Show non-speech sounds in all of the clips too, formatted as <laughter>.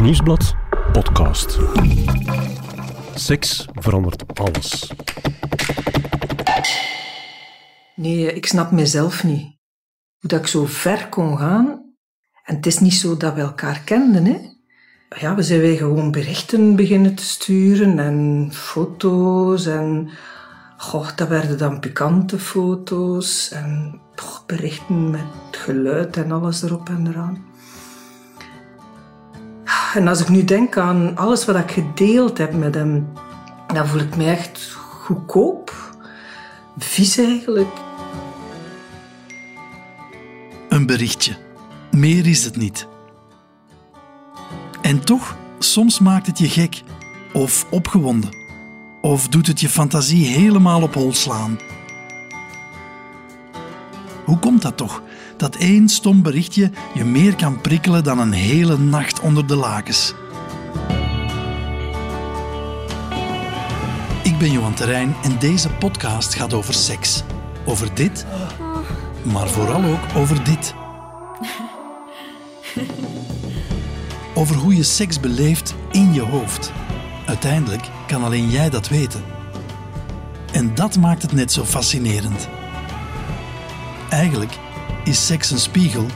Nieuwsblad podcast. Seks verandert alles. Nee, ik snap mezelf niet. Hoe dat ik zo ver kon gaan. En het is niet zo dat we elkaar kenden, hè. Ja, we zijn wij gewoon berichten beginnen te sturen en foto's en... Goh, dat werden dan pikante foto's en poch, berichten met geluid en alles erop en eraan. En als ik nu denk aan alles wat ik gedeeld heb met hem, dan voel ik me echt goedkoop, vies eigenlijk. Een berichtje. Meer is het niet. En toch, soms maakt het je gek of opgewonden. Of doet het je fantasie helemaal op hol slaan? Hoe komt dat toch? Dat één stom berichtje je meer kan prikkelen dan een hele nacht onder de lakens. Ik ben Johan Terrein en deze podcast gaat over seks. Over dit, maar vooral ook over dit. <laughs> Over hoe je seks beleeft in je hoofd. Uiteindelijk kan alleen jij dat weten. En dat maakt het net zo fascinerend. Eigenlijk is seks een spiegel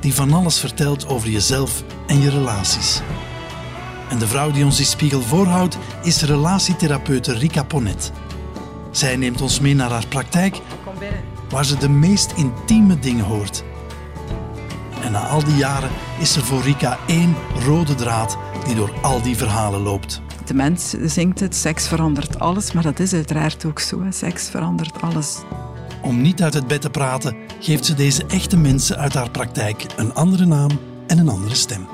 die van alles vertelt over jezelf en je relaties. En de vrouw die ons die spiegel voorhoudt is relatietherapeute Rika Ponet. Zij neemt ons mee naar haar praktijk, waar ze de meest intieme dingen hoort. En na al die jaren is er voor Rika één rode draad die door al die verhalen loopt. De mens zingt het, seks verandert alles, maar dat is uiteraard ook zo. Hè. Seks verandert alles. Om niet uit het bed te praten, geeft ze deze echte mensen uit haar praktijk een andere naam en een andere stem.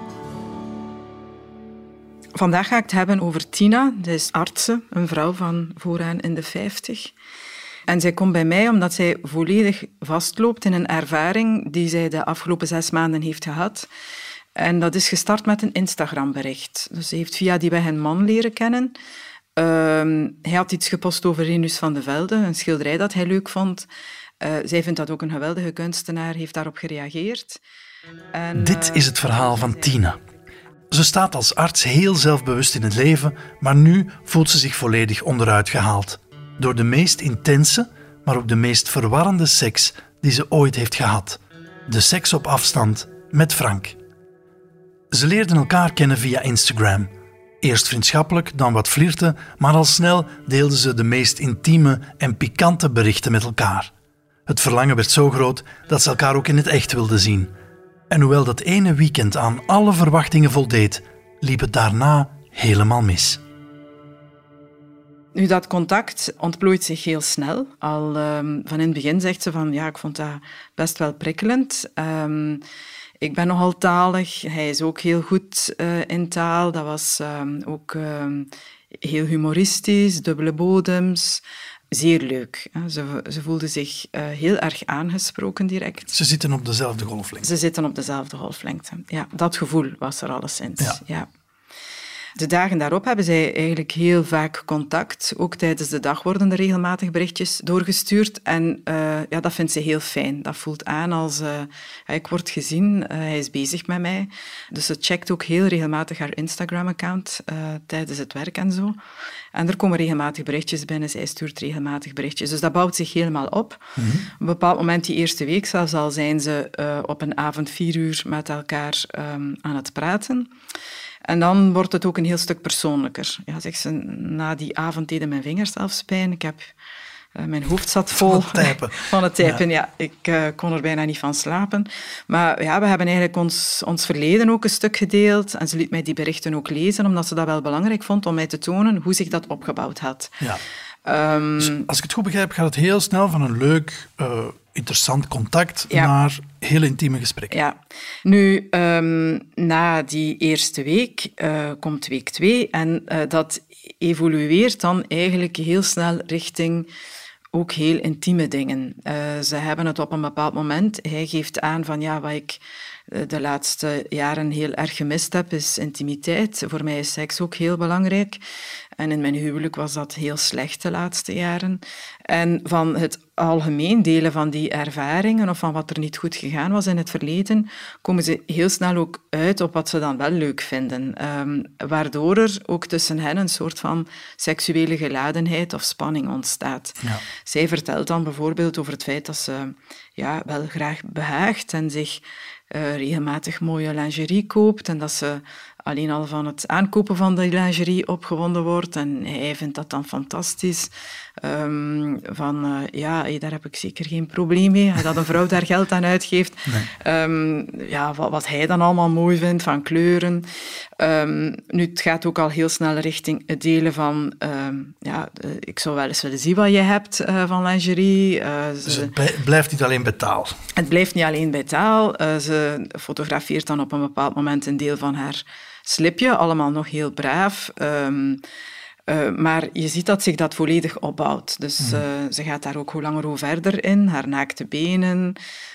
Vandaag ga ik het hebben over Tina. Zij is artse, een vrouw van vooraan in de 50. En zij komt bij mij omdat zij volledig vastloopt in een ervaring die zij de afgelopen zes maanden heeft gehad. En dat is gestart met een Instagram-bericht. Dus ze heeft via die weg een man leren kennen. Ehm, hij had iets gepost over Renus van de Velde, een schilderij dat hij leuk vond. Uh, zij vindt dat ook een geweldige kunstenaar, heeft daarop gereageerd. En, Dit is het verhaal van Tina. Ze staat als arts heel zelfbewust in het leven, maar nu voelt ze zich volledig onderuit gehaald. Door de meest intense, maar ook de meest verwarrende seks die ze ooit heeft gehad. De seks op afstand met Frank. Ze leerden elkaar kennen via Instagram. Eerst vriendschappelijk, dan wat flirten, maar al snel deelden ze de meest intieme en pikante berichten met elkaar. Het verlangen werd zo groot dat ze elkaar ook in het echt wilden zien. En hoewel dat ene weekend aan alle verwachtingen voldeed, liep het daarna helemaal mis. Nu, dat contact ontplooit zich heel snel. Al um, van in het begin zegt ze van, ja, ik vond dat best wel prikkelend. Um, ik ben nogal talig. Hij is ook heel goed uh, in taal. Dat was um, ook heel humoristisch, dubbele bodems zeer leuk. Ze, ze voelde zich uh, heel erg aangesproken direct. Ze zitten op dezelfde golflengte. Ze zitten op dezelfde golflengte. Ja, dat gevoel was er alleszins. Ja. ja. De dagen daarop hebben zij eigenlijk heel vaak contact. Ook tijdens de dag worden er regelmatig berichtjes doorgestuurd. En uh, ja, dat vindt ze heel fijn. Dat voelt aan als uh, ik word gezien, uh, hij is bezig met mij. Dus ze checkt ook heel regelmatig haar Instagram-account tijdens het werk en zo. En er komen regelmatig berichtjes binnen. Zij stuurt regelmatig berichtjes. Dus dat bouwt zich helemaal op. Mm -hmm. Op een bepaald moment, die eerste week zelfs al, zijn ze op een avond vier uur met elkaar um, aan het praten. En dan wordt het ook een heel stuk persoonlijker. Ja, zeg ze, na die avond deden mijn vingers zelfs pijn. Ik heb, uh, mijn hoofd zat vol van het typen. <laughs> Van het typen ja. ja. Ik uh, kon er bijna niet van slapen. Maar ja, we hebben eigenlijk ons, ons verleden ook een stuk gedeeld. En ze liet mij die berichten ook lezen, omdat ze dat wel belangrijk vond om mij te tonen hoe zich dat opgebouwd had. Ja. Um, dus als ik het goed begrijp, gaat het heel snel van een leuk, uh, interessant contact ja. naar heel intieme gesprekken. Ja. Nu, um, na die eerste week uh, komt week twee en uh, dat evolueert dan eigenlijk heel snel richting ook heel intieme dingen. ze hebben het op een bepaald moment, hij geeft aan van ja, wat ik de laatste jaren heel erg gemist heb, is intimiteit. Voor mij is seks ook heel belangrijk. En in mijn huwelijk was dat heel slecht de laatste jaren. En van het algemeen delen van die ervaringen of van wat er niet goed gegaan was in het verleden, komen ze heel snel ook uit op wat ze dan wel leuk vinden. Ehm, waardoor er ook tussen hen een soort van seksuele geladenheid of spanning ontstaat. Ja. Zij vertelt dan bijvoorbeeld over het feit dat ze ja, wel graag behaagt en zich uh, regelmatig mooie lingerie koopt en dat ze alleen al van het aankopen van de lingerie opgewonden wordt. En hij vindt dat dan fantastisch. Um, van, uh, ja, daar heb ik zeker geen probleem mee, dat een vrouw daar geld aan uitgeeft. Um, ja, wat, wat, hij dan allemaal mooi vindt, van kleuren. Um, nu, het gaat ook al heel snel richting het delen van... ja, ik zou wel eens willen zien wat je hebt uh, van lingerie. Uh, dus het blijft niet alleen bij taal? Het blijft niet alleen bij taal. ze fotografeert dan op een bepaald moment een deel van haar slipje, allemaal nog heel braaf. Um, uh, maar je ziet dat zich dat volledig opbouwt. Dus uh, ze gaat daar ook hoe langer hoe verder in, haar naakte benen.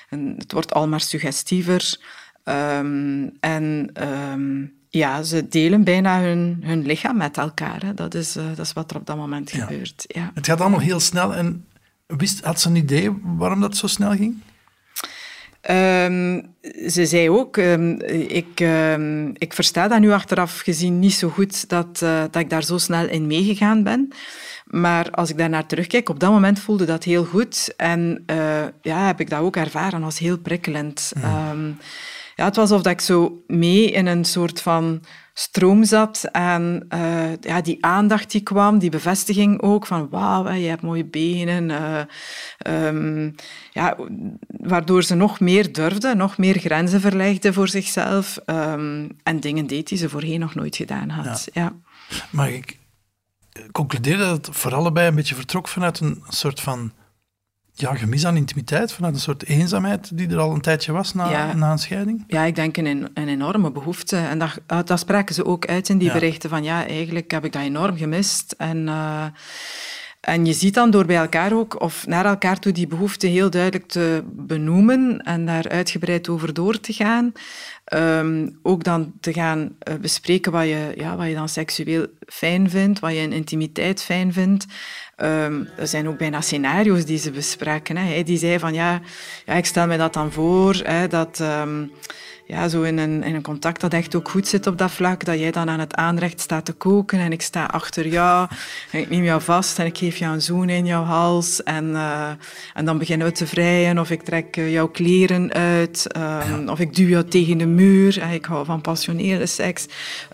En het wordt al maar suggestiever. Um, en um, ja, ze delen bijna hun, hun lichaam met elkaar. Hè. Dat, is, uh, dat is wat er op dat moment ja. gebeurt. Ja. Het gaat allemaal heel snel. En wist, had ze een idee waarom dat zo snel ging? Um, ze zei ook, um, ik, um, ik versta dat nu achteraf gezien niet zo goed dat, uh, dat ik daar zo snel in meegegaan ben. Maar als ik daar naar terugkijk, op dat moment voelde dat heel goed. En uh, ja, heb ik dat ook ervaren als heel prikkelend. Ja, het was alsof ik zo mee in een soort van stroom zat. En uh, ja, die aandacht die kwam, die bevestiging ook van wauw, je hebt mooie benen. Uh, um, ja, waardoor ze nog meer durfde, nog meer grenzen verlegde voor zichzelf. Um, en dingen deed die ze voorheen nog nooit gedaan had. Ja. ja. Maar ik concludeer dat het voor allebei een beetje vertrok vanuit een soort van ja, gemis aan intimiteit, vanuit een soort eenzaamheid die er al een tijdje was na, na een scheiding? Ja, ik denk een, een enorme behoefte. En dat, eh, dat spraken ze ook uit in die berichten van ja, eigenlijk heb ik dat enorm gemist. En... Uh, en je ziet dan door bij elkaar ook, of naar elkaar toe, die behoefte heel duidelijk te benoemen en daar uitgebreid over door te gaan. Um, ook dan te gaan uh, bespreken wat je, ja, wat je dan seksueel fijn vindt, wat je in intimiteit fijn vindt. Um, er zijn ook bijna scenario's die ze bespraken. Hè. Die zei van ja, ja, ik stel me dat dan voor, hè, dat... Um, ja, zo in een, in een contact dat echt ook goed zit op dat vlak, dat jij dan aan het aanrecht staat te koken en ik sta achter jou en ik neem jou vast en ik geef jou een zoen in jouw hals en, uh, en dan beginnen we te vrijen of ik trek uh, jouw kleren uit um, of ik duw jou tegen de muur. En ik hou van passionele seks.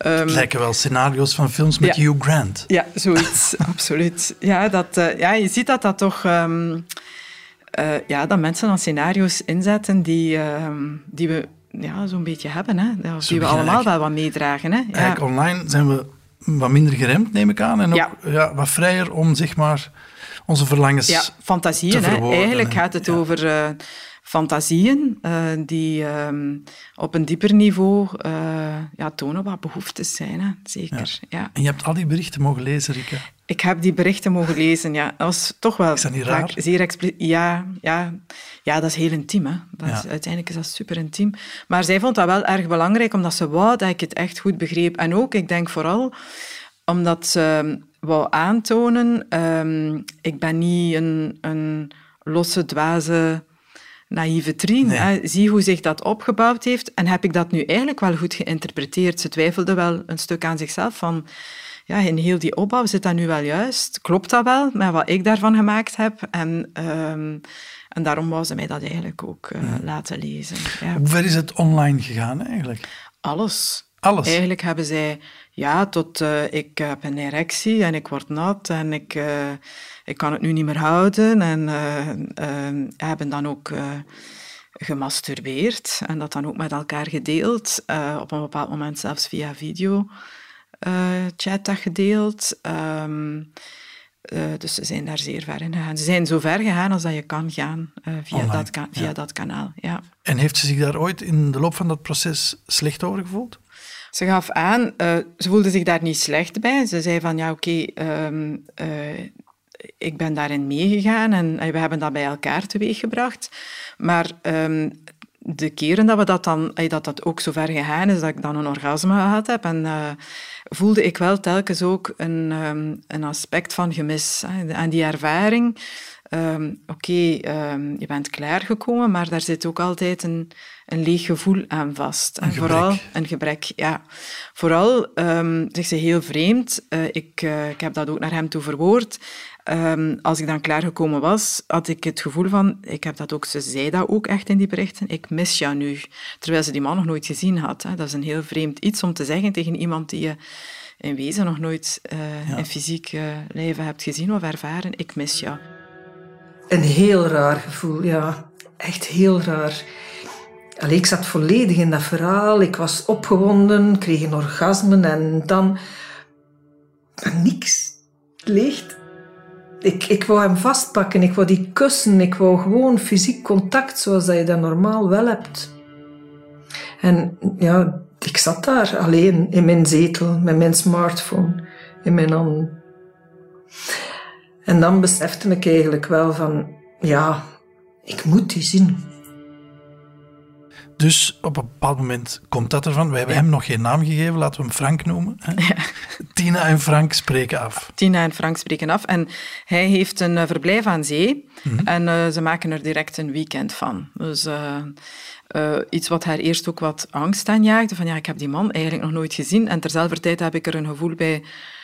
Um, het lijken wel scenario's van films met ja, Hugh Grant. Ja, zoiets, <laughs> absoluut. Ja, dat, uh, ja, je ziet dat dat toch... Um, ja, dat mensen dan scenario's inzetten die, die we ja, zo'n beetje hebben. Hè? Die we allemaal wel wat meedragen. Hè? Ja. online zijn we wat minder geremd, neem ik aan. En ook ja. wat vrijer om zeg maar, onze verlangens ja, fantasieën, hè? Eigenlijk gaat het over... Uh, fantasieën uh, die uh, op een dieper niveau uh, ja, tonen wat behoeftes zijn. Hè? Zeker. Ja. En je hebt al die berichten mogen lezen, Rika? Ik heb die berichten mogen lezen, ja. Dat was toch wel... Is dat niet raar? Zeer expliciet. Ja, ja, ja, dat is heel intiem. Hè. Dat is, uiteindelijk is dat super intiem. Maar zij vond dat wel erg belangrijk, omdat ze wou dat ik het echt goed begreep. En ook, ik denk vooral, omdat ze wou aantonen... Um, ik ben niet een, een losse, dwaze naïeve trien. Nee. Zie hoe zich dat opgebouwd heeft. En heb ik dat nu eigenlijk wel goed geïnterpreteerd? Ze twijfelde wel een stuk aan zichzelf van ja, in heel die opbouw zit dat nu wel juist? Klopt dat wel met wat ik daarvan gemaakt heb? En, um, en daarom wou ze mij dat eigenlijk ook uh, laten lezen. Ja. Hoe ver is het online gegaan eigenlijk? Alles. Alles? Eigenlijk hebben zij, ja, tot uh, ik heb een erectie en ik word nat en ik, uh, ik kan het nu niet meer houden. En hebben dan ook gemasturbeerd en dat dan ook met elkaar gedeeld. op een bepaald moment zelfs via video uh, chat dat gedeeld. Um, uh, dus ze zijn daar zeer ver in gegaan. Ze zijn zo ver gegaan als dat je kan gaan via, dat, ka via ja. dat kanaal. Ja. En heeft ze zich daar ooit in de loop van dat proces slecht over gevoeld? Ze gaf aan, ze voelde zich daar niet slecht bij. Ze zei van ja, oké, okay, um, ik ben daarin meegegaan en we hebben dat bij elkaar teweeggebracht. Maar um, de keren dat we dat dan, dat dat ook zo ver gegaan is dat ik dan een orgasme gehad heb, en uh, voelde ik wel telkens ook een, um, een aspect van gemis. Hè. En die ervaring, um, oké, okay, um, je bent klaargekomen, maar daar zit ook altijd een, een leeg gevoel aan vast. En vooral een gebrek, ja. Vooral, zegt ze heel vreemd, uh, ik, uh, ik heb dat ook naar hem toe verwoord. Um, als ik dan klaargekomen was, had ik het gevoel van, ik heb dat ook, ze zei dat ook echt in die berichten, ik mis jou nu. Terwijl ze die man nog nooit gezien had. Hè. Dat is een heel vreemd iets om te zeggen tegen iemand die je in wezen nog nooit uh, ja. in fysiek uh, leven hebt gezien of ervaren. Ik mis jou. Een heel raar gevoel, ja. Echt heel raar. Allee, ik zat volledig in dat verhaal. Ik was opgewonden, kreeg een orgasme en dan... niks. Leeg. Ik, ik wou hem vastpakken, ik wou die kussen, ik wou gewoon fysiek contact zoals dat je dat normaal wel hebt. En ja, ik zat daar alleen in mijn zetel met mijn smartphone in mijn handen. En dan besefte ik eigenlijk wel van, ja, ik moet die zien. Dus op een bepaald moment komt dat ervan. We hebben Ja. hem nog geen naam gegeven, laten we hem Frank noemen. Hè? Tina en Frank spreken af. Tina en Frank spreken af. En hij heeft een eh, verblijf aan zee. Mhm. En eh, ze maken er direct een weekend van. Dus eh, iets wat haar eerst ook wat angst aanjaagde. Van ja, ik heb die man eigenlijk nog nooit gezien. En terzelfde tijd heb ik er een gevoel bij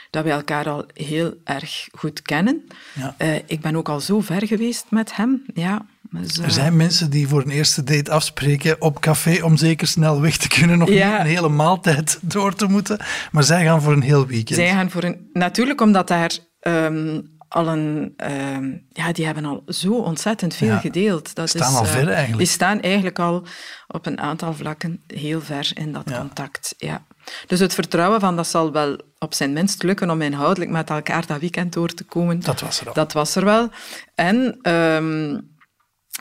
dat we elkaar al heel erg goed kennen. Ja. Ik ben ook al zo ver geweest met hem. Ja, dus, eh, Er zijn mensen die voor een eerste date afspreken op café om zeker snel weg te kunnen, nog Ja. niet een hele maaltijd door te moeten. Maar zij gaan voor een heel weekend. Zij gaan voor een... Natuurlijk omdat daar ehm, al een... ehm, ja, die hebben al zo ontzettend veel Ja. gedeeld. Dat Staan is, al eh, ver eigenlijk. Die staan eigenlijk al op een aantal vlakken heel ver in dat Ja. contact. Ja. Dus het vertrouwen van dat zal wel op zijn minst lukken om inhoudelijk met elkaar dat weekend door te komen. Dat was er al. Dat was er wel. En ehm,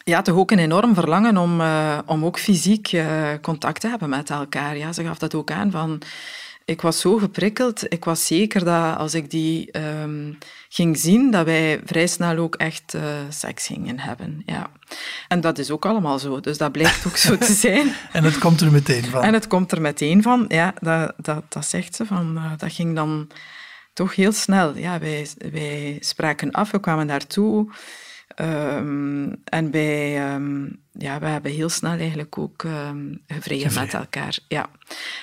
ja, toch ook een enorm verlangen om, eh, om ook fysiek eh, contact te hebben met elkaar. Ja, ze gaf dat ook aan van... Ik was zo geprikkeld. Ik was zeker dat als ik die ehm, ging zien, dat wij vrij snel ook echt eh, seks gingen hebben. Ja. En dat is ook allemaal zo. Dus dat blijkt ook zo te zijn. <laughs> En het komt er meteen van. En het komt er meteen van. Ja, dat, dat, dat zegt ze. Van, dat ging dan toch heel snel. Ja, wij, wij spraken af, we kwamen daartoe. Ehm, en wij, ehm, ja, we hebben heel snel eigenlijk ook ehm gevreden met elkaar. Ja.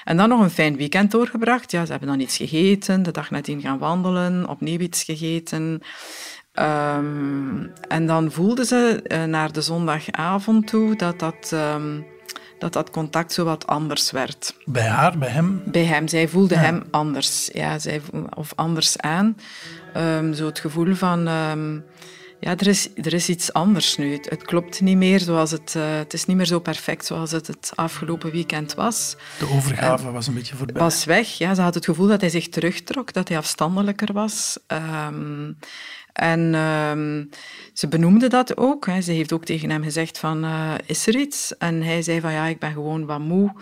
En dan nog een fijn weekend doorgebracht. Ja, ze hebben dan iets gegeten, de dag nadien gaan wandelen, opnieuw iets gegeten. En dan voelden ze eh, naar de zondagavond toe dat dat, dat dat contact zo wat anders werd Bij haar, bij hem. bij hem. Zij voelde Ja. hem anders. Ja, zij, of anders aan. Zo het gevoel van... ja, er is, er is iets anders nu. Het, het klopt niet meer zoals het... eh, het is niet meer zo perfect zoals het het afgelopen weekend was. De overgave was een beetje voorbij. Was weg. Ja, ze had het gevoel dat hij zich terugtrok, dat hij afstandelijker was. Ehm, en ehm, ze benoemde dat ook. Hè. Ze heeft ook tegen hem gezegd van, eh, is er iets? En hij zei van, ja, ik ben gewoon wat moe.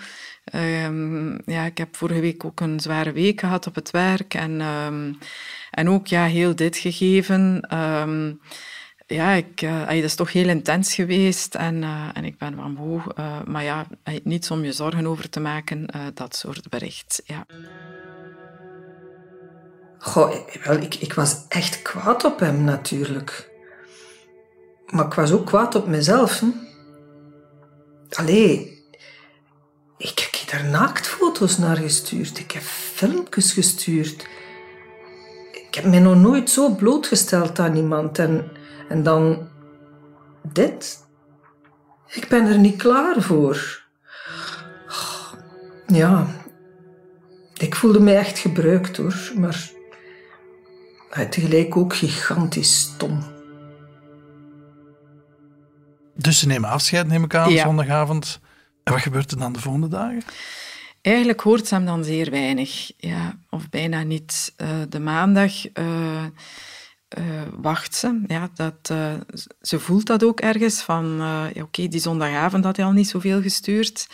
Ehm, ja, ik heb vorige week ook een zware week gehad op het werk. En, en ook ja, heel dit gegeven. Ja, ik, ey, dat is toch heel intens geweest en, eh, en ik ben wat moe. eh, maar ja, niets om je zorgen over te maken, dat soort bericht. Ja. Goh, wel, ik, ik was echt kwaad op hem natuurlijk. Maar ik was ook kwaad op mezelf. Allee, ik heb daar naaktfoto's naar gestuurd. Ik heb filmpjes gestuurd. Ik heb mij nog nooit zo blootgesteld aan iemand. En, en dan dit. Ik ben er niet klaar voor. Ja, ik voelde mij echt gebruikt hoor, maar tegelijk ook gigantisch stom. Dus ze nemen afscheid, neem ik aan, Ja. zondagavond. En wat gebeurt er dan de volgende dagen? Eigenlijk hoort ze hem dan zeer weinig, ja, of bijna niet. Eh, de maandag eh, uh, wacht ze. Ja, dat, uh, ze voelt dat ook ergens van, ja, oké, die zondagavond had hij al niet zoveel gestuurd.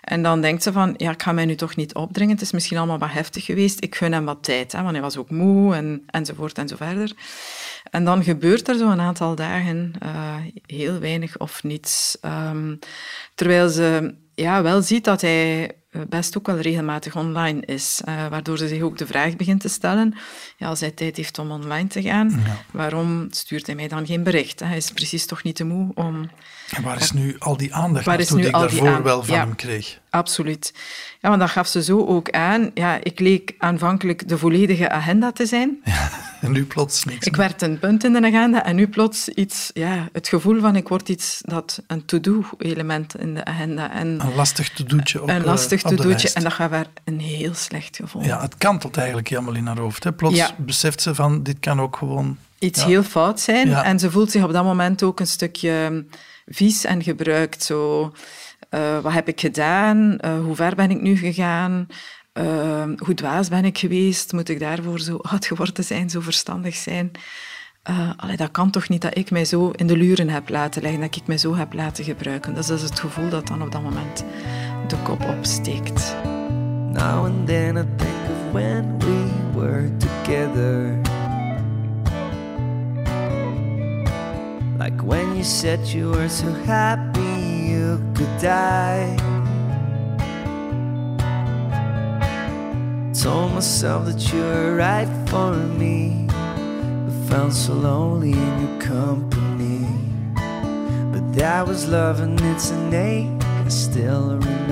En dan denkt ze van, ja, ik ga mij nu toch niet opdringen. Het is misschien allemaal wat heftig geweest. Ik gun hem wat tijd, hè, want hij was ook moe en, enzovoort en zo verder. En dan gebeurt er zo een aantal dagen heel weinig of niets. Um, terwijl ze ja, wel ziet dat hij eh, best ook wel regelmatig online is. Uh, waardoor ze zich ook de vraag begint te stellen, ja, als hij tijd heeft om online te gaan, waarom stuurt hij mij dan geen bericht? Hij is precies toch niet te moe om... En waar is nu al die aandacht waar die ik daarvoor wel van hem kreeg? Absoluut. Ja, want dat gaf ze zo ook aan. Ja, ik leek aanvankelijk de volledige agenda te zijn. <laughs> Ja, en nu plots niks Ik werd een punt in de agenda en nu plots iets... Ja, het gevoel van ik word iets dat een to-do-element in de agenda. En een lastig to-do'tje op Een lastig to-do'tje en dat gaf haar een heel slecht gevoel. Ja, het kantelt eigenlijk helemaal in haar hoofd. Hè. Plots beseft ze van, dit kan ook gewoon... Iets heel fout zijn. En ze voelt zich op dat moment ook een stukje vies en gebruikt. Zo, uh, wat heb ik gedaan? Uh, hoe ver ben ik nu gegaan? Uh, hoe dwaas ben ik geweest? Moet ik daarvoor zo oud geworden zijn, zo verstandig zijn? allee, dat kan toch niet dat ik mij zo in de luren heb laten leggen, dat ik mij zo heb laten gebruiken. Dat is het gevoel dat dan op dat moment de kop opsteekt. Now and then I think of when we were together. When you said you were so happy you could die. Told myself that you were right for me, but felt so lonely in your company. But that was love and it's innate, I still remember.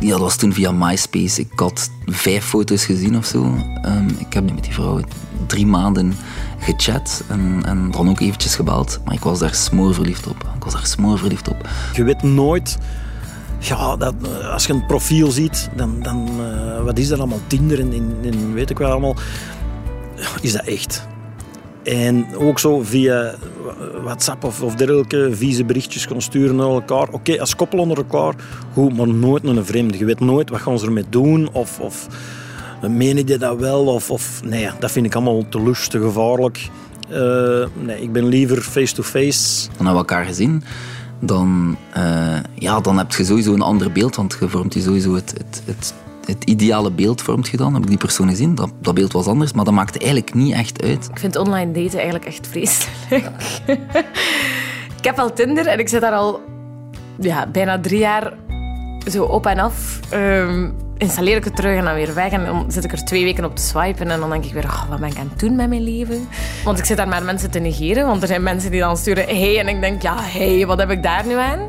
Ja, dat was toen via MySpace. Ik had vijf foto's gezien of zo. Um, ik heb met die vrouw drie maanden gechat en, en dan ook eventjes gebeld. Maar ik was daar smoorverliefd op. Ik was daar smoorverliefd op. Je weet nooit... Ja, dat, als je een profiel ziet, dan... dan uh, wat is dat allemaal? Tinder en, en, weet ik wel allemaal. Is dat echt? En ook zo via WhatsApp of, of dergelijke vieze berichtjes kunnen sturen naar elkaar. Oké, als koppel onder elkaar, goed, maar nooit naar een vreemde. Je weet nooit wat gaan ze ermee doen of... of Meen je dat wel? Of, of nee, dat vind ik allemaal te lust, te gevaarlijk. Uh, nee, ik ben liever face-to-face. Dan hebben elkaar gezien. Dan, uh, ja, dan heb je sowieso een ander beeld, want je vormt je sowieso het, het, het, het ideale beeld vormt je dan. Heb ik die persoon gezien? Dat, dat beeld was anders, maar dat maakte eigenlijk niet echt uit. Ik vind online daten eigenlijk echt vreselijk. <laughs> ik heb al Tinder en ik zit daar al ja, bijna drie jaar zo op en af. Um, installeer ik het terug en dan weer weg. En dan zit ik er twee weken op te swipen. En dan denk ik weer, oh, wat ben ik aan het doen met mijn leven? Want ik zit daar maar mensen te negeren. Want er zijn mensen die dan sturen, hey. En ik denk, ja, hey, wat heb ik daar nu aan?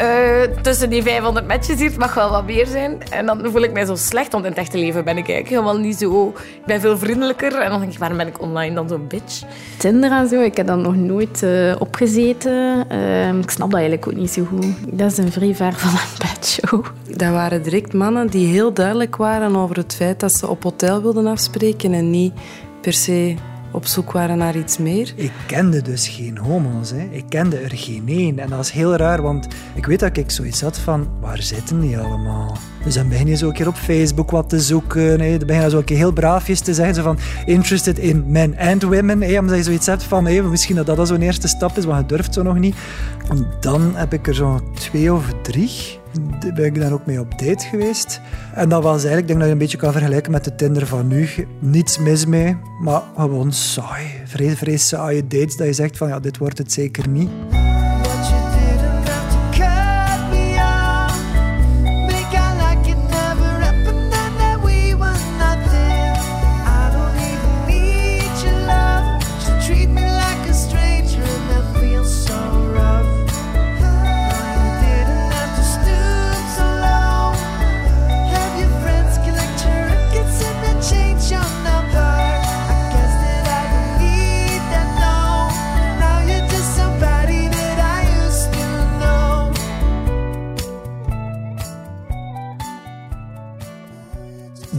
Uh, tussen die 500 matches hier, het mag wel wat meer zijn. En dan voel ik mij zo slecht, want in het echte leven ben ik eigenlijk helemaal niet zo... Ik ben veel vriendelijker. En dan denk ik, waarom ben ik online dan zo'n bitch? Tinder en zo, ik heb dat nog nooit uh, opgezeten. Uh, ik snap dat eigenlijk ook niet zo goed. Dat is een vrij ver van een bedshow. Dat waren direct mannen die heel duidelijk waren over het feit dat ze op hotel wilden afspreken en niet per se op zoek waren naar iets meer. Ik kende dus geen homo's. Hè. Ik kende er geen één. En dat was heel raar, want ik weet dat ik zoiets had van, waar zitten die allemaal? Dus dan begin je zo een keer op Facebook wat te zoeken. Dan begin je zo een keer heel braafjes te zeggen, zo van, interested in men and women. Hè. Omdat je zoiets hebt van, hè, misschien dat dat zo'n eerste stap is, want je durft zo nog niet. En dan heb ik er zo twee of drie ben ik daar ook mee op date geweest. En dat was eigenlijk, ik denk dat je een beetje kan vergelijken met de Tinder van nu. Niets mis mee, maar gewoon saai. Vrees, vrees saaie dates dat je zegt van ja, dit wordt het zeker niet.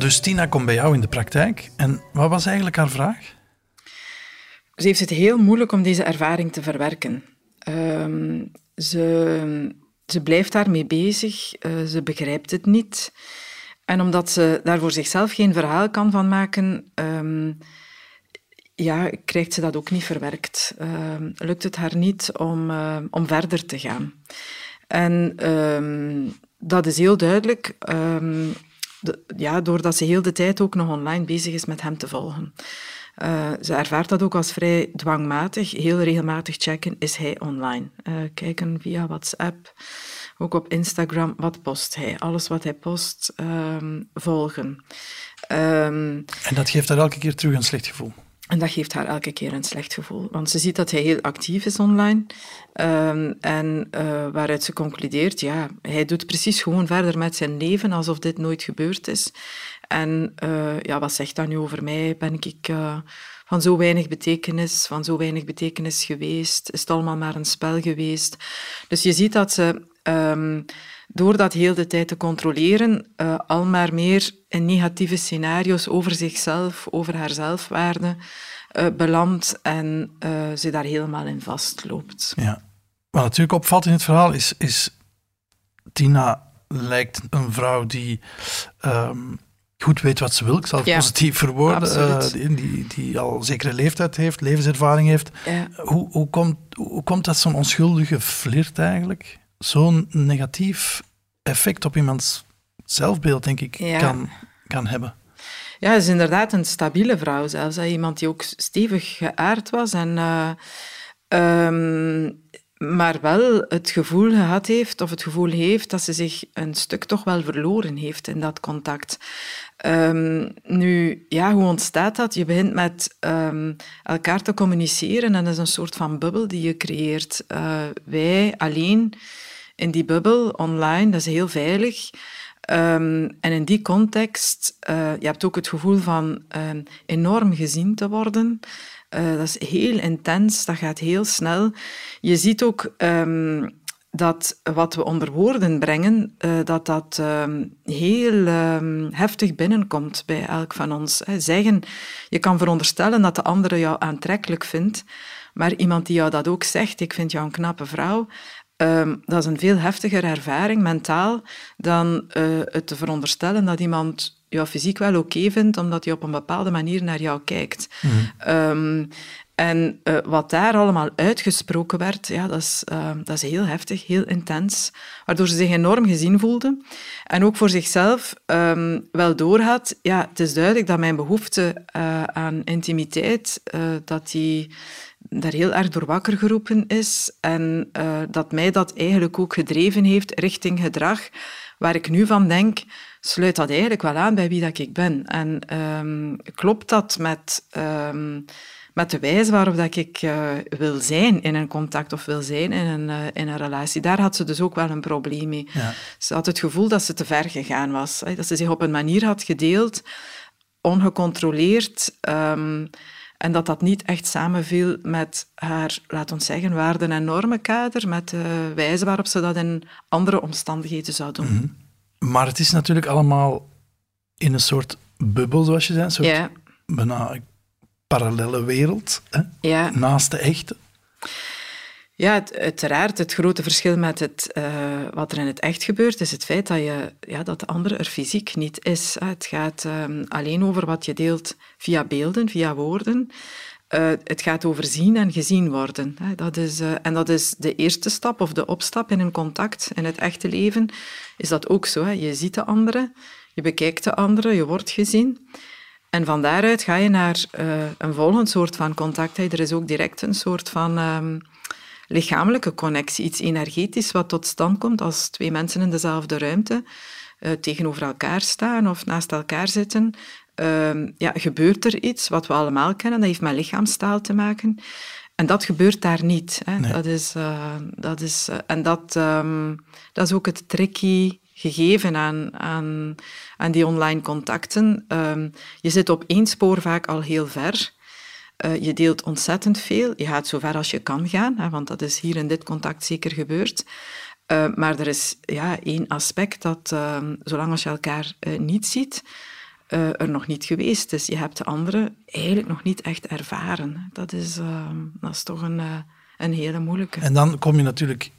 Dus Tina komt bij jou in de praktijk. En wat was eigenlijk haar vraag? Ze heeft het heel moeilijk om deze ervaring te verwerken. Ehm, ze, ze blijft daarmee bezig, uh, ze begrijpt het niet. En omdat ze daar voor zichzelf geen verhaal kan van maken, um, ja, krijgt ze dat ook niet verwerkt. Ehm, lukt het haar niet om, eh, om verder te gaan. En ehm, dat is heel duidelijk, ehm, ja, doordat ze heel de tijd ook nog online bezig is met hem te volgen. Uh, ze ervaart dat ook als vrij dwangmatig. Heel regelmatig checken, is hij online? Uh, kijken via WhatsApp, ook op Instagram, wat post hij? Alles wat hij post, volgen. en dat geeft haar elke keer terug een slecht gevoel? En dat geeft haar elke keer een slecht gevoel. Want ze ziet dat hij heel actief is online. Um, en uh, waaruit ze concludeert, ja, hij doet precies gewoon verder met zijn leven alsof dit nooit gebeurd is. En uh, ja, wat zegt dat nu over mij? Ben ik uh, van zo weinig betekenis, van zo weinig betekenis geweest? Is het allemaal maar een spel geweest? Dus je ziet dat ze um, door dat heel de tijd te controleren, uh, al maar meer in negatieve scenario's over zichzelf, over haar zelfwaarde uh, belandt en uh, ze daar helemaal in vastloopt. Ja. Wat natuurlijk opvalt in het verhaal is, is Tina lijkt een vrouw die um, goed weet wat ze wil. Ik zal het ja, positief verwoorden. die, die, die, al zekere leeftijd heeft, levenservaring heeft. Ja. Hoe, hoe, komt, hoe komt dat zo'n onschuldige flirt eigenlijk? Zo'n negatief effect op iemands zelfbeeld, denk ik, kan, kan hebben. Ja, ze is inderdaad een stabiele vrouw zelfs. Iemand die ook stevig geaard was en... Uh, um, maar wel het gevoel gehad heeft, of het gevoel heeft, dat ze zich een stuk toch wel verloren heeft in dat contact. Um, nu, ja, hoe ontstaat dat? Je begint met um, elkaar te communiceren en dat is een soort van bubbel die je creëert. Uh, wij alleen in die bubbel online, dat is heel veilig. Um, en in die context, uh, je hebt ook het gevoel van um, enorm gezien te worden. Uh, dat is heel intens, dat gaat heel snel. Je ziet ook um, dat wat we onder woorden brengen, uh, dat dat heel heftig binnenkomt bij elk van ons. Zeggen, je kan veronderstellen dat de andere jou aantrekkelijk vindt, maar iemand die jou dat ook zegt, ik vind jou een knappe vrouw, Um, dat is een veel heftiger ervaring mentaal dan uh, het te veronderstellen dat iemand jou fysiek wel oké vindt, omdat hij op een bepaalde manier naar jou kijkt. Mm. Um, en uh, wat daar allemaal uitgesproken werd, ja, dat, is, uh, dat is heel heftig, heel intens. Waardoor ze zich enorm gezien voelde. En ook voor zichzelf um, wel doorhad, ja, het is duidelijk dat mijn behoefte uh, aan intimiteit, dat die daar heel erg door wakker geroepen is en uh, dat mij dat eigenlijk ook gedreven heeft richting gedrag waar ik nu van denk, sluit dat eigenlijk wel aan bij wie dat ik ben. En um, klopt dat met, um, met de wijze waarop dat ik uh, wil zijn in een contact of wil zijn in een, uh, in een relatie? Daar had ze dus ook wel een probleem mee. Ja. Ze had het gevoel dat ze te ver gegaan was. Dat ze zich op een manier had gedeeld, ongecontroleerd... Um, en dat dat niet echt samenviel met haar, laat ons zeggen, waarden- en normenkader, met de wijze waarop ze dat in andere omstandigheden zou doen. Mhm. Maar het is natuurlijk allemaal in een soort bubbel, zoals je zei, een soort ja. bijna parallele wereld, hè? Ja. naast de echte. Ja, het, uiteraard. Het grote verschil met het, uh, wat er in het echt gebeurt, is het feit dat, je, ja, dat de andere er fysiek niet is. Het gaat um, alleen over wat je deelt via beelden, via woorden. Uh, het gaat over zien en gezien worden. Dat is, uh, en dat is de eerste stap of de opstap in een contact. In het echte leven is dat ook zo. Hè. Je ziet de andere, je bekijkt de andere, je wordt gezien. En van daaruit ga je naar een volgend soort van contact. Er is ook direct een soort van... Lichamelijke connectie, iets energetisch wat tot stand komt als twee mensen in dezelfde ruimte uh, tegenover elkaar staan of naast elkaar zitten. Uh, ja, gebeurt er iets wat we allemaal kennen, dat heeft met lichaamstaal te maken. En dat gebeurt daar niet. Hè. Nee. Dat is, uh, dat is, uh, en dat, um, dat is ook het tricky gegeven aan, aan, aan die online contacten. Um, je zit op één spoor vaak al heel ver. Uh, je deelt ontzettend veel. Je gaat zo ver als je kan gaan, hè, want dat is hier in dit contact zeker gebeurd. Uh, maar er is ja, één aspect dat, uh, zolang als je elkaar niet ziet, er nog niet geweest is. Je hebt de andere eigenlijk nog niet echt ervaren. Dat is, dat is toch een, een hele moeilijke. En dan kom je natuurlijk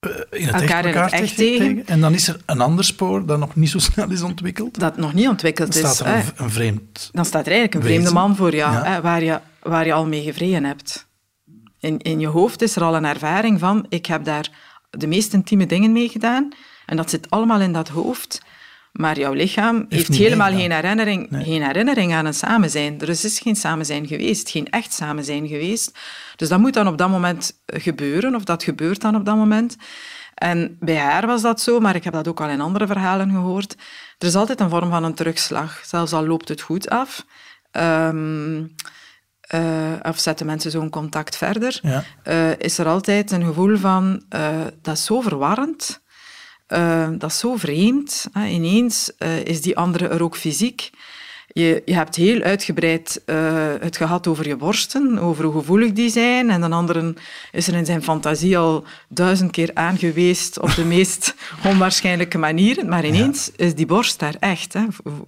eh, in het elkaar echt in elkaar het echt tegen, tegen. En dan is er een ander spoor dat nog niet zo <laughs> snel is ontwikkeld. Dat nog niet ontwikkeld Dan is. staat er een, vreemd... dan staat er eigenlijk een vreemde Wezen. man voor jou, Ja. hè, waar, je, waar je al mee gevreden hebt. In, in je hoofd is er al een ervaring van, ik heb daar de meest intieme dingen mee gedaan, en dat zit allemaal in dat hoofd, maar jouw lichaam heeft, helemaal geen herinnering, Nee. geen herinnering aan een samenzijn. Er is geen samenzijn geweest, geen echt samenzijn geweest. Dus dat moet dan op dat moment gebeuren, of dat gebeurt dan op dat moment. En bij haar was dat zo, maar ik heb dat ook al in andere verhalen gehoord. Er is altijd een vorm van een terugslag, zelfs al loopt het goed af. Ehm, eh, of zetten mensen zo'n contact verder, Ja. eh, is er altijd een gevoel van, eh, dat is zo verwarrend, dat is zo vreemd. Hè. Ineens is die andere er ook fysiek. Je, je hebt heel uitgebreid het gehad over je borsten, over hoe gevoelig die zijn. En een andere is er in zijn fantasie al duizend keer aangeweest op de meest <laughs> onwaarschijnlijke manieren. Maar ineens is die borst daar echt. Hè.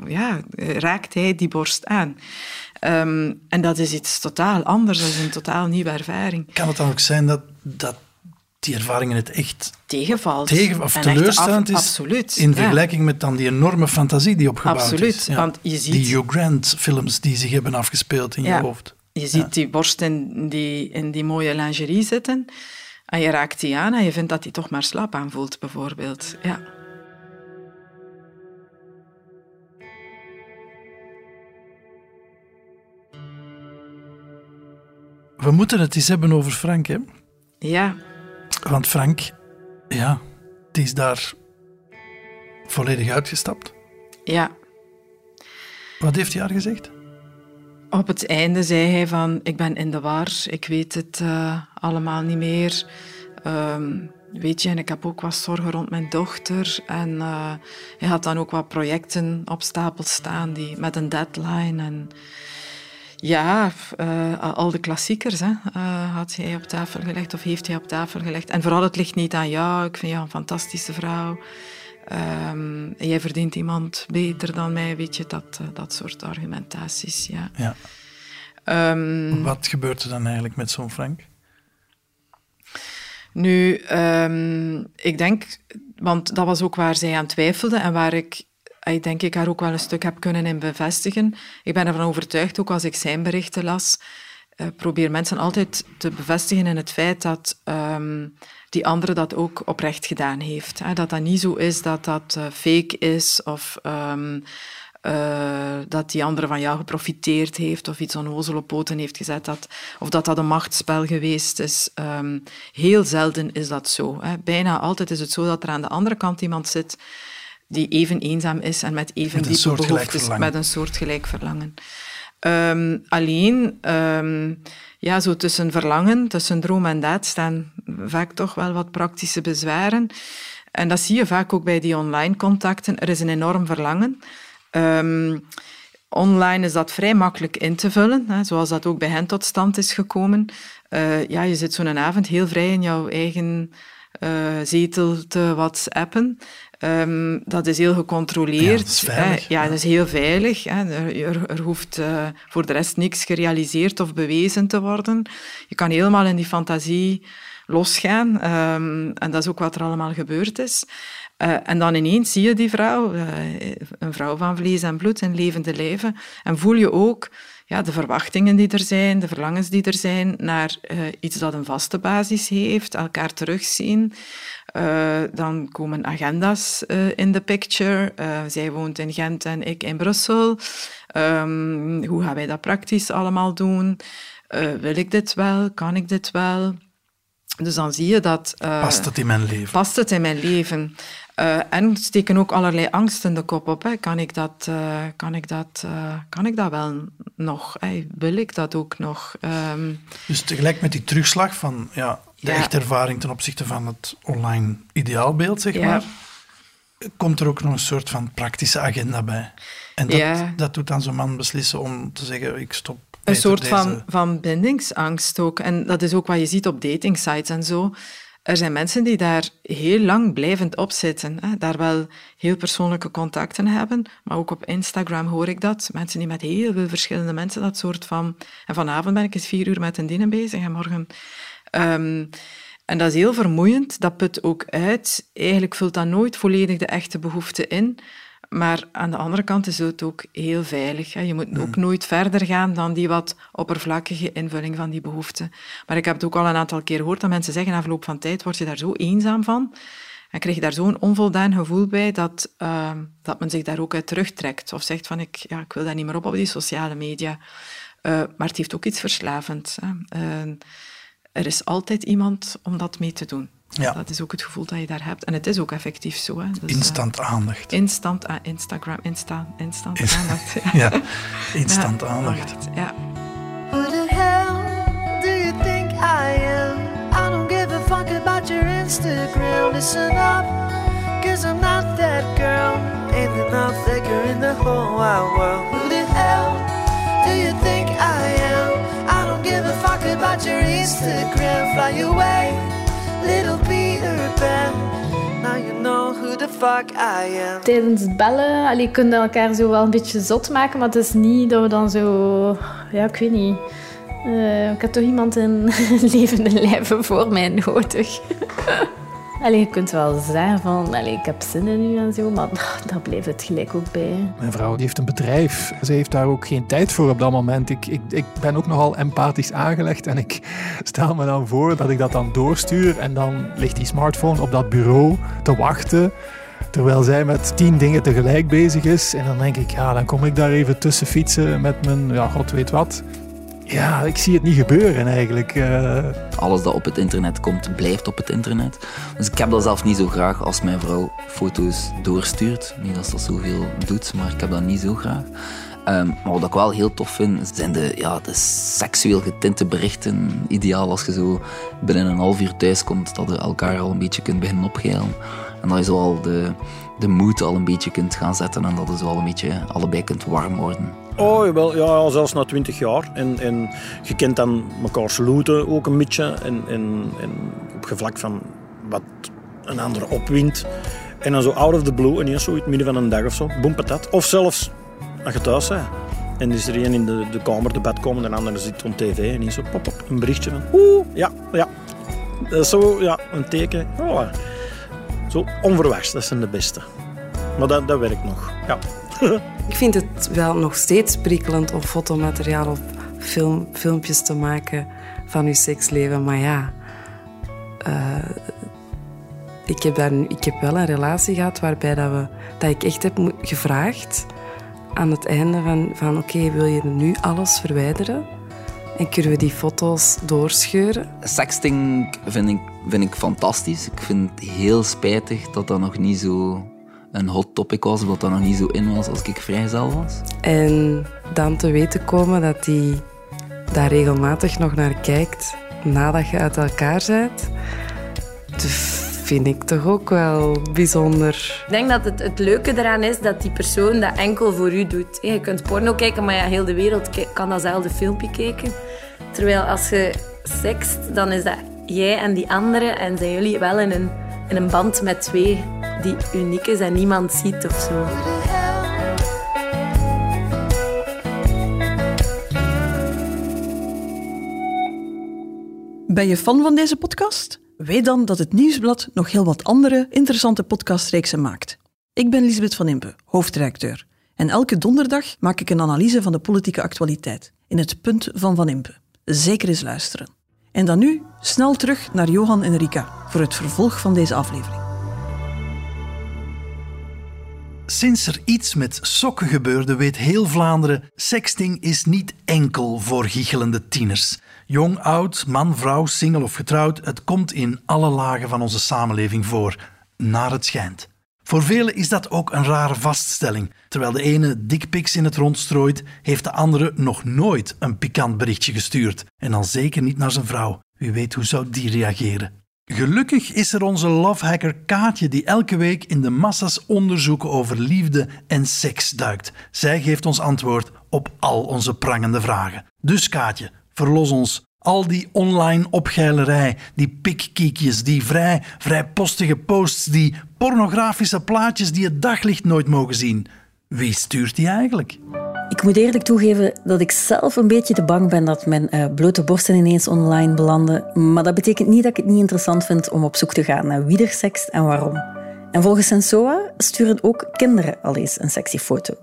Ja, raakt hij die borst aan. Ehm, en dat is iets totaal anders, dat is een totaal nieuwe ervaring. Kan het dan ook zijn dat, dat die ervaring in het echt Tegenvalt. tegen, of af- is Absoluut. in ja. vergelijking met dan die enorme fantasie die opgebouwd Absoluut, is? Ja. want je ziet- Die Hugh Grant films die zich hebben afgespeeld in Ja. je hoofd. Je ziet die borst in die, in die mooie lingerie zitten en je raakt die aan en je vindt dat die toch maar slap aanvoelt, bijvoorbeeld. Ja. We moeten het eens hebben over Frank, hè? ja, Want Frank, ja, die is daar volledig uitgestapt. ja. Wat heeft hij haar gezegd? Op het einde zei hij van, ik ben in de war, ik weet het eh, allemaal niet meer. Ehm, weet je, en ik heb ook wat zorgen rond mijn dochter. En eh, hij had dan ook wat projecten op stapel staan die, met een deadline. En ja, eh, al de klassiekers hè, eh, had hij op tafel gelegd of heeft hij op tafel gelegd. En vooral, het ligt niet aan jou. Ik vind jou een fantastische vrouw. Ehm, jij verdient iemand beter dan mij, weet je, dat, eh, dat soort argumentaties. Ja. Ja. Ehm, Wat gebeurt er dan eigenlijk met zo'n Frank? Nu, ehm, ik denk, want dat was ook waar zij aan twijfelde en waar ik, ik denk ik haar ook wel een stuk heb kunnen in bevestigen. Ik ben ervan overtuigd, ook als ik zijn berichten las, eh, probeer mensen altijd te bevestigen in het feit dat ehm, die andere dat ook oprecht gedaan heeft. Hè? Dat dat niet zo is dat dat eh, fake is of ehm, eh, dat die andere van jou geprofiteerd heeft of iets onnozel op poten heeft gezet, dat, of dat dat een machtsspel geweest is. Ehm, heel zelden is dat zo. Hè. Bijna altijd is het zo dat er aan de andere kant iemand zit die even eenzaam is en met even Met diepe behoeftes, met een soortgelijk verlangen. Ehm, alleen, ehm, ja, zo tussen verlangen, tussen droom en daad staan vaak toch wel wat praktische bezwaren. En dat zie je vaak ook bij die online contacten. Er is een enorm verlangen. Ehm, online is dat vrij makkelijk in te vullen, hè, zoals dat ook bij hen tot stand is gekomen. Eh, ja, je zit zo'n avond heel vrij in jouw eigen eh, zetel te whatsappen. Ehm, dat is heel gecontroleerd. Ja, dat is veilig, hè. ja, dat is heel veilig. Hè. Er, er, hoeft eh, voor de rest niks gerealiseerd of bewezen te worden. Je kan helemaal in die fantasie losgaan. Ehm, en dat is ook wat er allemaal gebeurd is. Eh, en dan ineens zie je die vrouw, eh, een vrouw van vlees en bloed, in levende lijven. En voel je ook ja, de verwachtingen die er zijn, de verlangens die er zijn naar eh, iets dat een vaste basis heeft, elkaar terugzien. Eh, dan komen agenda's eh, in de picture. Eh, zij woont in Gent en ik in Brussel. Ehm, hoe gaan wij dat praktisch allemaal doen? Wil ik dit wel? Kan ik dit wel? Dus dan zie je dat... Past het in mijn leven? Past het in mijn leven? Eh, en steken ook allerlei angsten de kop op. Hè. Kan, ik dat, eh, kan, ik dat, eh, kan ik dat wel nog? Hè? Wil ik dat ook nog? Ehm, Dus tegelijk met die terugslag van ja, de Ja. echte ervaring ten opzichte van het online ideaalbeeld, zeg Ja. maar, komt er ook nog een soort van praktische agenda bij. En dat, Ja. dat doet dan zo'n man beslissen om te zeggen, ik stop. Een soort van, van bindingsangst ook. En dat is ook wat je ziet op datingsites en zo. Er zijn mensen die daar heel lang blijvend op zitten. Hè. Daar wel heel persoonlijke contacten hebben. Maar ook op Instagram hoor ik dat. Mensen die met heel veel verschillende mensen dat soort van... En vanavond ben ik eens vier uur met een dienen bezig en morgen... Ehm, En dat is heel vermoeiend, dat put ook uit. Eigenlijk vult dat nooit volledig de echte behoefte in. Maar aan de andere kant is het ook heel veilig. Je moet ook nooit verder gaan dan die wat oppervlakkige invulling van die behoefte. Maar ik heb het ook al een aantal keer gehoord dat mensen zeggen na verloop van tijd word je daar zo eenzaam van en krijg je daar zo'n onvoldaan gevoel bij dat, uh, dat men zich daar ook uit terugtrekt. Of zegt van ik, ja, ik wil daar niet meer op op die sociale media. Uh, maar het heeft ook iets verslavends. Hè. Uh, er is altijd iemand om dat mee te doen. Ja. Dat is ook het gevoel dat je daar hebt. En het is ook effectief zo. Hè. Dus, instant uh, aandacht. Instant uh, Instagram, Insta, instant Is, aandacht. <laughs> ja, instant ja, aandacht. Ja. Who the hell do you think I am? I don't give a fuck about your Instagram. Listen up, cause I'm not that girl. Ain't enough liquor in the whole wide world. Who the hell do you think I am? I don't give a fuck about your Instagram. Fly away, Tijdens het bellen, allee, kunnen we elkaar zo wel een beetje zot maken, maar het is niet dat we dan zo... Ja, ik weet niet. Uh, ik heb toch iemand in <laughs> levende lijven voor mij nodig. <laughs> Allee, je kunt wel zeggen van, allee, ik heb zin in u en zo, maar <laughs> daar blijft het gelijk ook bij. Mijn vrouw die heeft een bedrijf. Ze heeft daar ook geen tijd voor op dat moment. Ik, ik, ik ben ook nogal empathisch aangelegd en ik <laughs> stel me dan voor dat ik dat dan doorstuur en dan ligt die smartphone op dat bureau te wachten terwijl zij met tien dingen tegelijk bezig is. En dan denk ik, ja, dan kom ik daar even tussen fietsen met mijn, ja, god weet wat. Ja, ik zie het niet gebeuren eigenlijk. Uh... Alles dat op het internet komt, blijft op het internet. Dus ik heb dat zelf niet zo graag als mijn vrouw foto's doorstuurt. Niet dat ze dat zoveel doet, maar ik heb dat niet zo graag. Um, maar wat ik wel heel tof vind, zijn de, ja, de seksueel getinte berichten. Ideaal als je zo binnen een half uur thuis komt, dat je elkaar al een beetje kunt beginnen opgeilen. En dat je zo al de, de moed al een beetje kunt gaan zetten en dat je zo al een beetje allebei kunt warm worden. Oh, wel, ja, zelfs na twintig jaar. En, en je kent dan elkaar saluten ook een beetje. En, en, en op gevlak van wat een andere opwint. En dan zo out of the blue, ineens zo in het midden van een dag of zo, boem patat. Of zelfs als je thuis bent. En is er een in de, de kamer, de bed komen, en de andere zit op tv. En die zo pop, pop, een berichtje van, oeh, ja, ja. Dat is zo, ja, een teken. Oh, zo onverwachts, dat zijn de beste. Maar dat, dat werkt nog, ja. <laughs> Ik vind het wel nog steeds prikkelend om fotomateriaal of film, filmpjes te maken van je seksleven. Maar ja, uh, ik, heb daar, ik heb wel een relatie gehad waarbij dat, we, dat ik echt heb gevraagd aan het einde van, van oké, wil je nu alles verwijderen? En kunnen we die foto's doorscheuren? Sexting vind ik, vind ik fantastisch. Ik vind het heel spijtig dat dat nog niet zo een hot topic was, of dat dat nog niet zo in was als ik vrijgezel was. En dan te weten komen dat hij daar regelmatig nog naar kijkt nadat je uit elkaar bent, vind ik toch ook wel bijzonder. Ik denk dat het, het leuke eraan is dat die persoon dat enkel voor u doet. Je kunt porno kijken, maar ja, heel de wereld kan datzelfde filmpje kijken. Terwijl als je sext, dan is dat jij en die andere en zijn jullie wel in een, in een band met twee die uniek is en niemand ziet of zo. Ben je fan van deze podcast? Weet dan dat het Nieuwsblad nog heel wat andere interessante podcastreeksen maakt. Ik ben Lisbeth van Impe, hoofdredacteur. En elke donderdag maak ik een analyse van de politieke actualiteit in het punt van Van Impe. Zeker eens luisteren. En dan nu snel terug naar Johan en Rika voor het vervolg van deze aflevering. Sinds er iets met sokken gebeurde, weet heel Vlaanderen: sexting is niet enkel voor giechelende tieners. Jong, oud, man, vrouw, single of getrouwd, het komt in alle lagen van onze samenleving voor, naar het schijnt. Voor velen is dat ook een rare vaststelling. Terwijl de ene dickpics in het rond strooit, heeft de andere nog nooit een pikant berichtje gestuurd. En dan zeker niet naar zijn vrouw. Wie weet hoe zou die reageren? Gelukkig is er onze lovehacker Kaatje die elke week in de massa's onderzoeken over liefde en seks duikt. Zij geeft ons antwoord op al onze prangende vragen. Dus Kaatje, verlos ons. Al die online opgeilerij, die pikkiekjes, die vrij, vrijpostige posts, die pornografische plaatjes die het daglicht nooit mogen zien. Wie stuurt die eigenlijk? Ik moet eerlijk toegeven dat ik zelf een beetje te bang ben dat mijn uh, blote borsten ineens online belanden. Maar dat betekent niet dat ik het niet interessant vind om op zoek te gaan naar wie er sext en waarom. En volgens Sensoa sturen ook kinderen al eens een sexy foto. 10%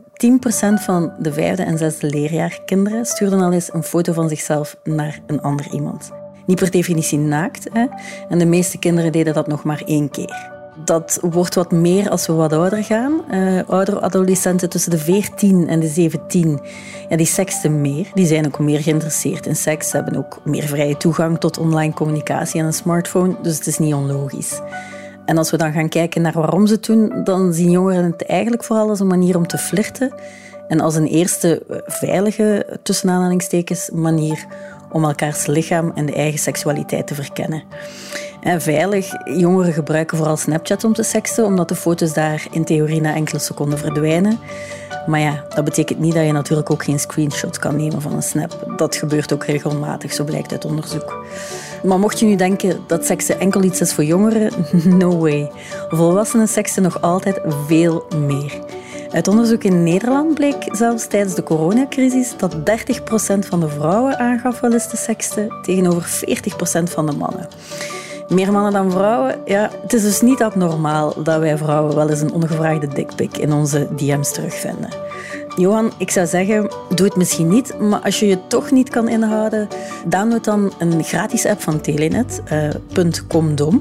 van de vijfde en zesde leerjaar kinderen stuurden al eens een foto van zichzelf naar een ander iemand. Niet per definitie naakt, hè? en de meeste kinderen deden dat nog maar één keer. Dat wordt wat meer als we wat ouder gaan. Uh, oudere adolescenten tussen de 14 en de 17, ja, die seksten meer. Die zijn ook meer geïnteresseerd in seks. Ze hebben ook meer vrije toegang tot online communicatie en een smartphone. Dus het is niet onlogisch. En als we dan gaan kijken naar waarom ze het doen, dan zien jongeren het eigenlijk vooral als een manier om te flirten. En als een eerste eh, veilige, tussen aanhalingstekens, manier om elkaars lichaam en de eigen seksualiteit te verkennen. En veilig, jongeren gebruiken vooral Snapchat om te seksen, omdat de foto's daar in theorie na enkele seconden verdwijnen. Maar ja, dat betekent niet dat je natuurlijk ook geen screenshot kan nemen van een snap. Dat gebeurt ook regelmatig, zo blijkt uit onderzoek. Maar mocht je nu denken dat seksen enkel iets is voor jongeren, <laughs> no way. Volwassenen seksen nog altijd veel meer. Uit onderzoek in Nederland bleek zelfs tijdens de coronacrisis dat 30% van de vrouwen aangaf wel eens te seksten tegenover 40% van de mannen. Meer mannen dan vrouwen? Ja, het is dus niet abnormaal dat wij vrouwen wel eens een ongevraagde dikpik in onze DM's terugvinden. Johan, ik zou zeggen, doe het misschien niet, maar als je je toch niet kan inhouden, download dan een gratis app van Telenet, uh.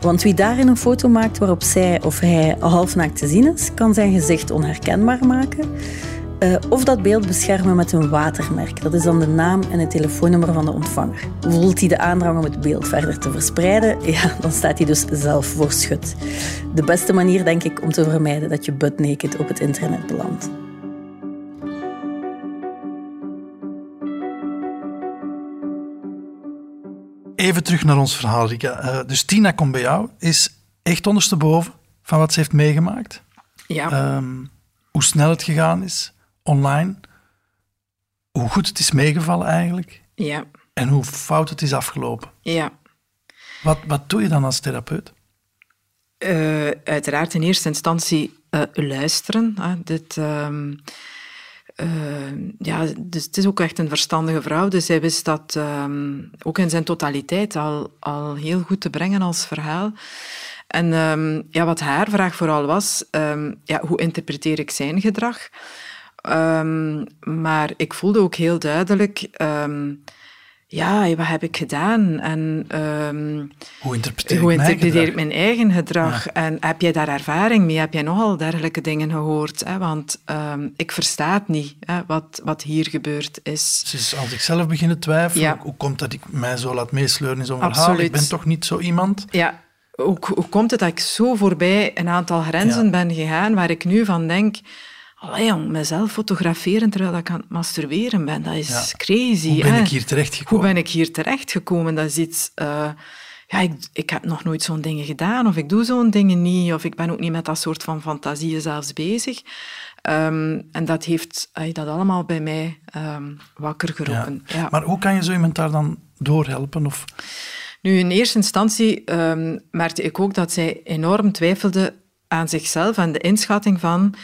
Want wie daarin een foto maakt waarop zij of hij halfnaakt te zien is, kan zijn gezicht onherkenbaar maken. Uh, of dat beeld beschermen met een watermerk. Dat is dan de naam en het telefoonnummer van de ontvanger. Voelt hij de aandrang om het beeld verder te verspreiden, <laughs> ja, dan staat hij dus zelf voor schut. De beste manier, denk ik, om te vermijden dat je butt naked op het internet belandt. Even terug naar ons verhaal, Rika. Uh, dus Tina komt bij jou, is echt ondersteboven van wat ze heeft meegemaakt. Ja. Um, hoe snel het gegaan is, online. Hoe goed het is meegevallen eigenlijk. Ja. En hoe fout het is afgelopen. Ja. Wat, wat doe je dan als therapeut? Uh, uiteraard in eerste instantie uh, luisteren. dit... Uh, uh, ja, dus het is ook echt een verstandige vrouw. Dus hij wist dat um, ook in zijn totaliteit al, al heel goed te brengen als verhaal. En um, ja, wat haar vraag vooral was, ja, hoe interpreteer ik zijn gedrag? Maar ik voelde ook heel duidelijk ja, wat heb ik gedaan? En, um, hoe interpreteer, hoe ik, interpreteer ik mijn eigen gedrag? En heb jij daar ervaring mee? Heb jij nogal dergelijke dingen gehoord? Hè? Want ik versta het niet, hè, wat, wat hier gebeurd is. Dus als ik zelf begin te twijfelen, ja. hoe, komt dat ik mij zo laat meesleuren in zo'n verhaal? Ik ben toch niet zo iemand? Ja, hoe, hoe komt het dat ik zo voorbij een aantal grenzen ja. ben gegaan, waar ik nu van denk... Allee, jong, mezelf fotograferen terwijl ik aan het masturberen ben, dat is ja. crazy. Hoe ben hè? ik hier terechtgekomen? Hoe ben ik hier terechtgekomen? Dat is iets... Uh, ja, ik, ik heb nog nooit zo'n dingen gedaan, of ik doe zo'n dingen niet, of ik ben ook niet met dat soort van fantasieën zelfs bezig. Um, en dat heeft dat allemaal bij mij um, wakker geroepen. Ja. Ja. Maar hoe kan je zo iemand daar dan doorhelpen? Of... Nu, in eerste instantie um, merkte ik ook dat zij enorm twijfelde aan zichzelf en de inschatting van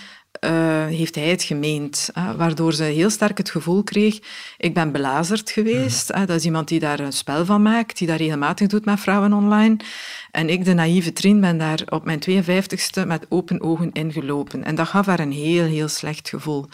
uh, heeft hij het gemeend. Waardoor ze heel sterk het gevoel kreeg, ik ben belazerd geweest. Mm. Uh, dat is iemand die daar een spel van maakt, die dat regelmatig doet met vrouwen online. En ik, de naïeve Trien, ben daar op mijn 52ste met open ogen ingelopen. En dat gaf haar een heel, heel slecht gevoel.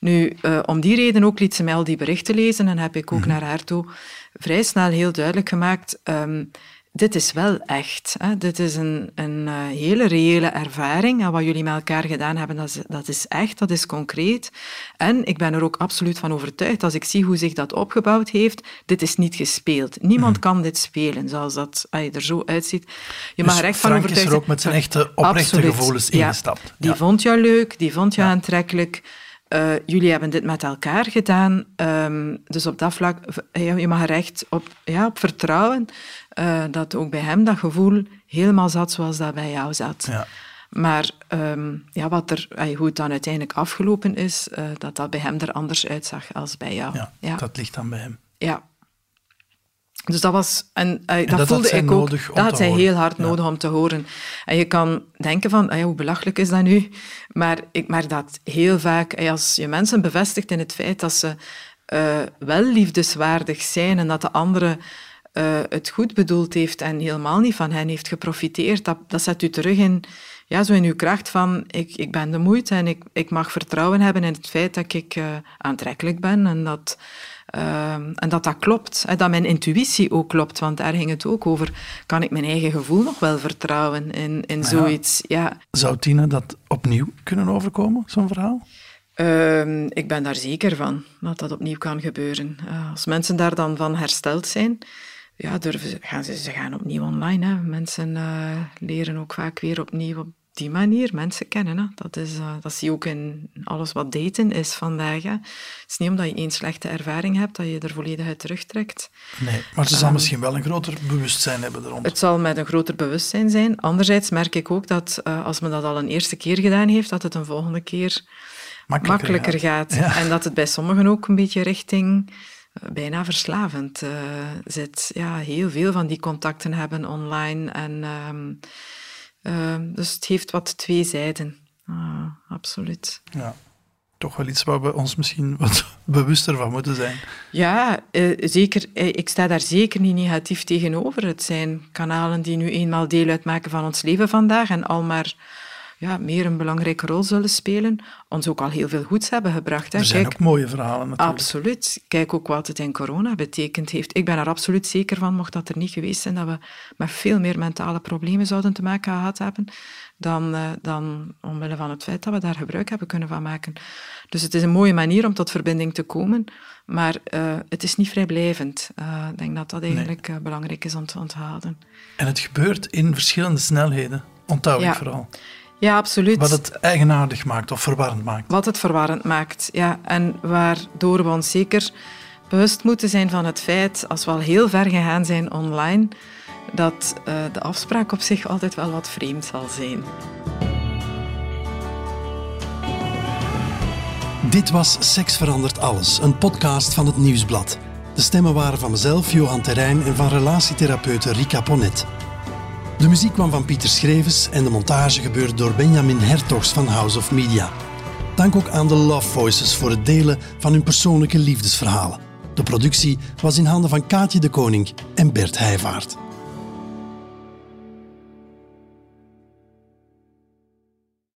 Nu, om die reden ook liet ze mij al die berichten lezen en heb ik ook mm. naar haar toe vrij snel heel duidelijk gemaakt... Um, dit is wel echt. Hè. Dit is een, een uh, hele reële ervaring. En wat jullie met elkaar gedaan hebben, dat is, dat is echt, dat is concreet. En ik ben er ook absoluut van overtuigd, als ik zie hoe zich dat opgebouwd heeft, dit is niet gespeeld. Niemand mm. kan dit spelen, zoals dat als je er zo uitziet. Je dus mag er echt Frank van overtuigd is er ook met zijn echte oprechte absoluut. gevoelens ja. ingestapt. Die ja. vond jou leuk, die vond jou ja. aantrekkelijk. Uh, jullie hebben dit met elkaar gedaan. Um, dus op dat vlak, je mag er echt op, ja, op vertrouwen uh, dat ook bij hem dat gevoel helemaal zat zoals dat bij jou zat. Ja. Maar um, ja, wat er, hoe het dan uiteindelijk afgelopen is, uh, dat dat bij hem er anders uitzag als bij jou. Ja, ja. dat ligt dan bij hem. Ja. Dus dat was... En, uh, dat, voelde ik ook. Dat had horen. heel hard Ja. nodig om te horen. En je kan denken van, ja, hoe belachelijk is dat nu? Maar ik merk dat heel vaak, eh, als je mensen bevestigt in het feit dat ze eh, wel liefdeswaardig zijn en dat de andere eh, het goed bedoeld heeft en helemaal niet van hen heeft geprofiteerd, dat, dat zet u terug in, ja, zo in uw kracht van ik, ik ben de moeite en ik, ik mag vertrouwen hebben in het feit dat ik eh, aantrekkelijk ben en dat, eh, en dat dat klopt. Hè, dat mijn intuïtie ook klopt, want daar ging het ook over. Kan ik mijn eigen gevoel nog wel vertrouwen in, in Ja. zoiets? Ja. Zou Tina dat opnieuw kunnen overkomen, zo'n verhaal? Ehm, ik ben daar zeker van dat dat opnieuw kan gebeuren. Als mensen daar dan van hersteld zijn, ja, durven ze, gaan ze, ze gaan opnieuw online. Hè. Mensen eh, leren ook vaak weer opnieuw op die manier mensen kennen. Hè. Dat, is, eh, dat zie je ook in alles wat daten is vandaag. Hè. Het is niet omdat je één slechte ervaring hebt dat je er volledig uit terugtrekt. Nee, maar ze zal Ehm, misschien wel een groter bewustzijn hebben erom. Het zal met een groter bewustzijn zijn. Anderzijds merk ik ook dat eh, als men dat al een eerste keer gedaan heeft, dat het een volgende keer Makkelijker makkelijker, gaat. gaat. Ja. En dat het bij sommigen ook een beetje richting bijna verslavend eh, zit. Ja, heel veel van die contacten hebben online. En, ehm, ehm, dus het heeft wat twee zijden. Ah, absoluut. Ja. Toch wel iets waar we ons misschien <laughs> wat bewuster van moeten zijn. Ja, eh, zeker. Eh, ik sta daar zeker niet negatief tegenover. Het zijn kanalen die nu eenmaal deel uitmaken van ons leven vandaag en al maar ja, meer een belangrijke rol zullen spelen. Ons ook al heel veel goeds hebben gebracht. Hè. Er zijn Kijk, ook mooie verhalen natuurlijk. Absoluut. Kijk ook wat het in corona betekend heeft. Ik ben er absoluut zeker van, mocht dat er niet geweest zijn, dat we met veel meer mentale problemen zouden te maken gehad hebben dan, eh, dan omwille van het feit dat we daar gebruik hebben kunnen van maken. Dus het is een mooie manier om tot verbinding te komen, maar eh, het is niet vrijblijvend. Eh, ik denk dat dat eigenlijk belangrijk is om te onthouden. En het gebeurt in verschillende snelheden. Onthoud Ja. ik vooral. Ja, absoluut. Wat het eigenaardig maakt of verwarrend maakt. Wat het verwarrend maakt, ja. En waardoor we ons zeker bewust moeten zijn van het feit, als we al heel ver gegaan zijn online, dat eh, de afspraak op zich altijd wel wat vreemd zal zijn. Dit was Seks verandert alles, een podcast van het Nieuwsblad. De stemmen waren van mezelf, Johan Terrein, en van relatietherapeute Rika Ponet. De muziek kwam van Pieter Schrevens en de montage gebeurde door Benjamin Hertogs van House of Media. Dank ook aan de Love Voices voor het delen van hun persoonlijke liefdesverhalen. De productie was in handen van Kaatje de Koning en Bert Heijvaart.